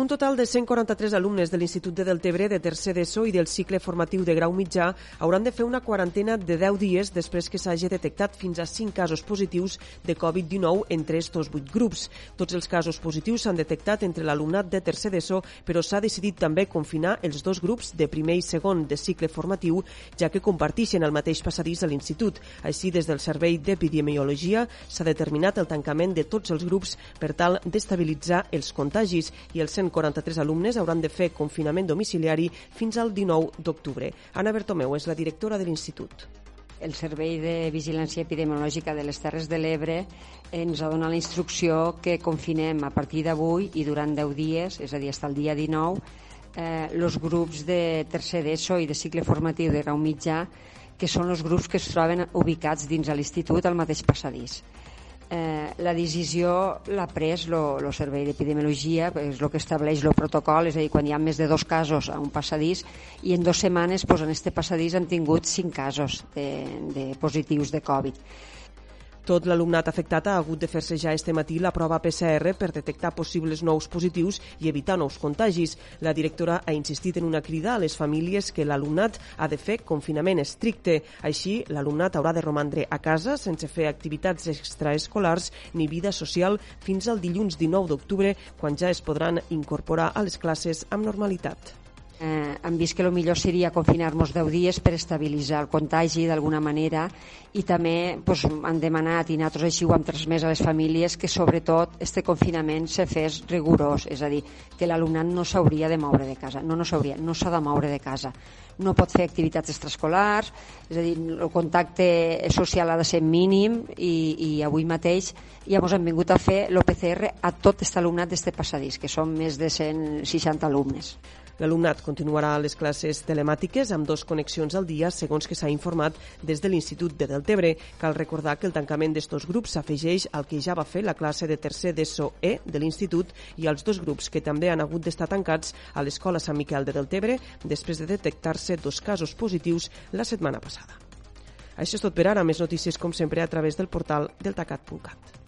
Un total de 143 alumnes de l'Institut de Deltebre de tercer d'ESO i del cicle formatiu de grau mitjà hauran de fer una quarantena de 10 dies després que s'hagi detectat fins a 5 casos positius de Covid-19 entre estos 8 grups. Tots els casos positius s'han detectat entre l'alumnat de tercer d'ESO, però s'ha decidit també confinar els dos grups de primer i segon de cicle formatiu, ja que comparteixen el mateix passadís a l'Institut. Així, des del Servei d'Epidemiologia s'ha determinat el tancament de tots els grups per tal d'estabilitzar els contagis i els 143 alumnes hauran de fer confinament domiciliari fins al 19 d'octubre. Anna Bertomeu és la directora de l'Institut. El Servei de Vigilància Epidemiològica de les Terres de l'Ebre ens ha donat la instrucció que confinem a partir d'avui i durant 10 dies, és a dir, fins al dia 19, eh, els grups de tercer d'ESO i de cicle formatiu de grau mitjà, que són els grups que es troben ubicats dins de l'institut al mateix passadís eh, la decisió l'ha pres el Servei d'Epidemiologia, és el que estableix el protocol, és a dir, quan hi ha més de dos casos a un passadís, i en dues setmanes pues, en este passadís han tingut cinc casos de, de positius de Covid. Tot l'alumnat afectat ha hagut de fer-se ja este matí la prova PCR per detectar possibles nous positius i evitar nous contagis. La directora ha insistit en una crida a les famílies que l'alumnat ha de fer confinament estricte. Així, l'alumnat haurà de romandre a casa sense fer activitats extraescolars ni vida social fins al dilluns 19 d'octubre, quan ja es podran incorporar a les classes amb normalitat eh, han vist que el millor seria confinar-nos 10 dies per estabilitzar el contagi d'alguna manera i també pues, han demanat i nosaltres així ho hem transmès a les famílies que sobretot este confinament se fes rigorós, és a dir, que l'alumnat no s'hauria de moure de casa, no no s'hauria, no s'ha de moure de casa, no pot fer activitats extraescolars, és a dir, el contacte social ha de ser mínim i, i avui mateix ja ens hem vingut a fer l'OPCR a tot aquest alumnat d'este passadís, que són més de 160 alumnes. L'alumnat continuarà les classes telemàtiques amb dos connexions al dia, segons que s'ha informat des de l'Institut de Deltebre. Cal recordar que el tancament d'estos grups s'afegeix al que ja va fer la classe de tercer d'ESO E de l'Institut i als dos grups que també han hagut d'estar tancats a l'Escola Sant Miquel de Deltebre després de detectar-se dos casos positius la setmana passada. Això és tot per ara. Més notícies, com sempre, a través del portal deltacat.cat.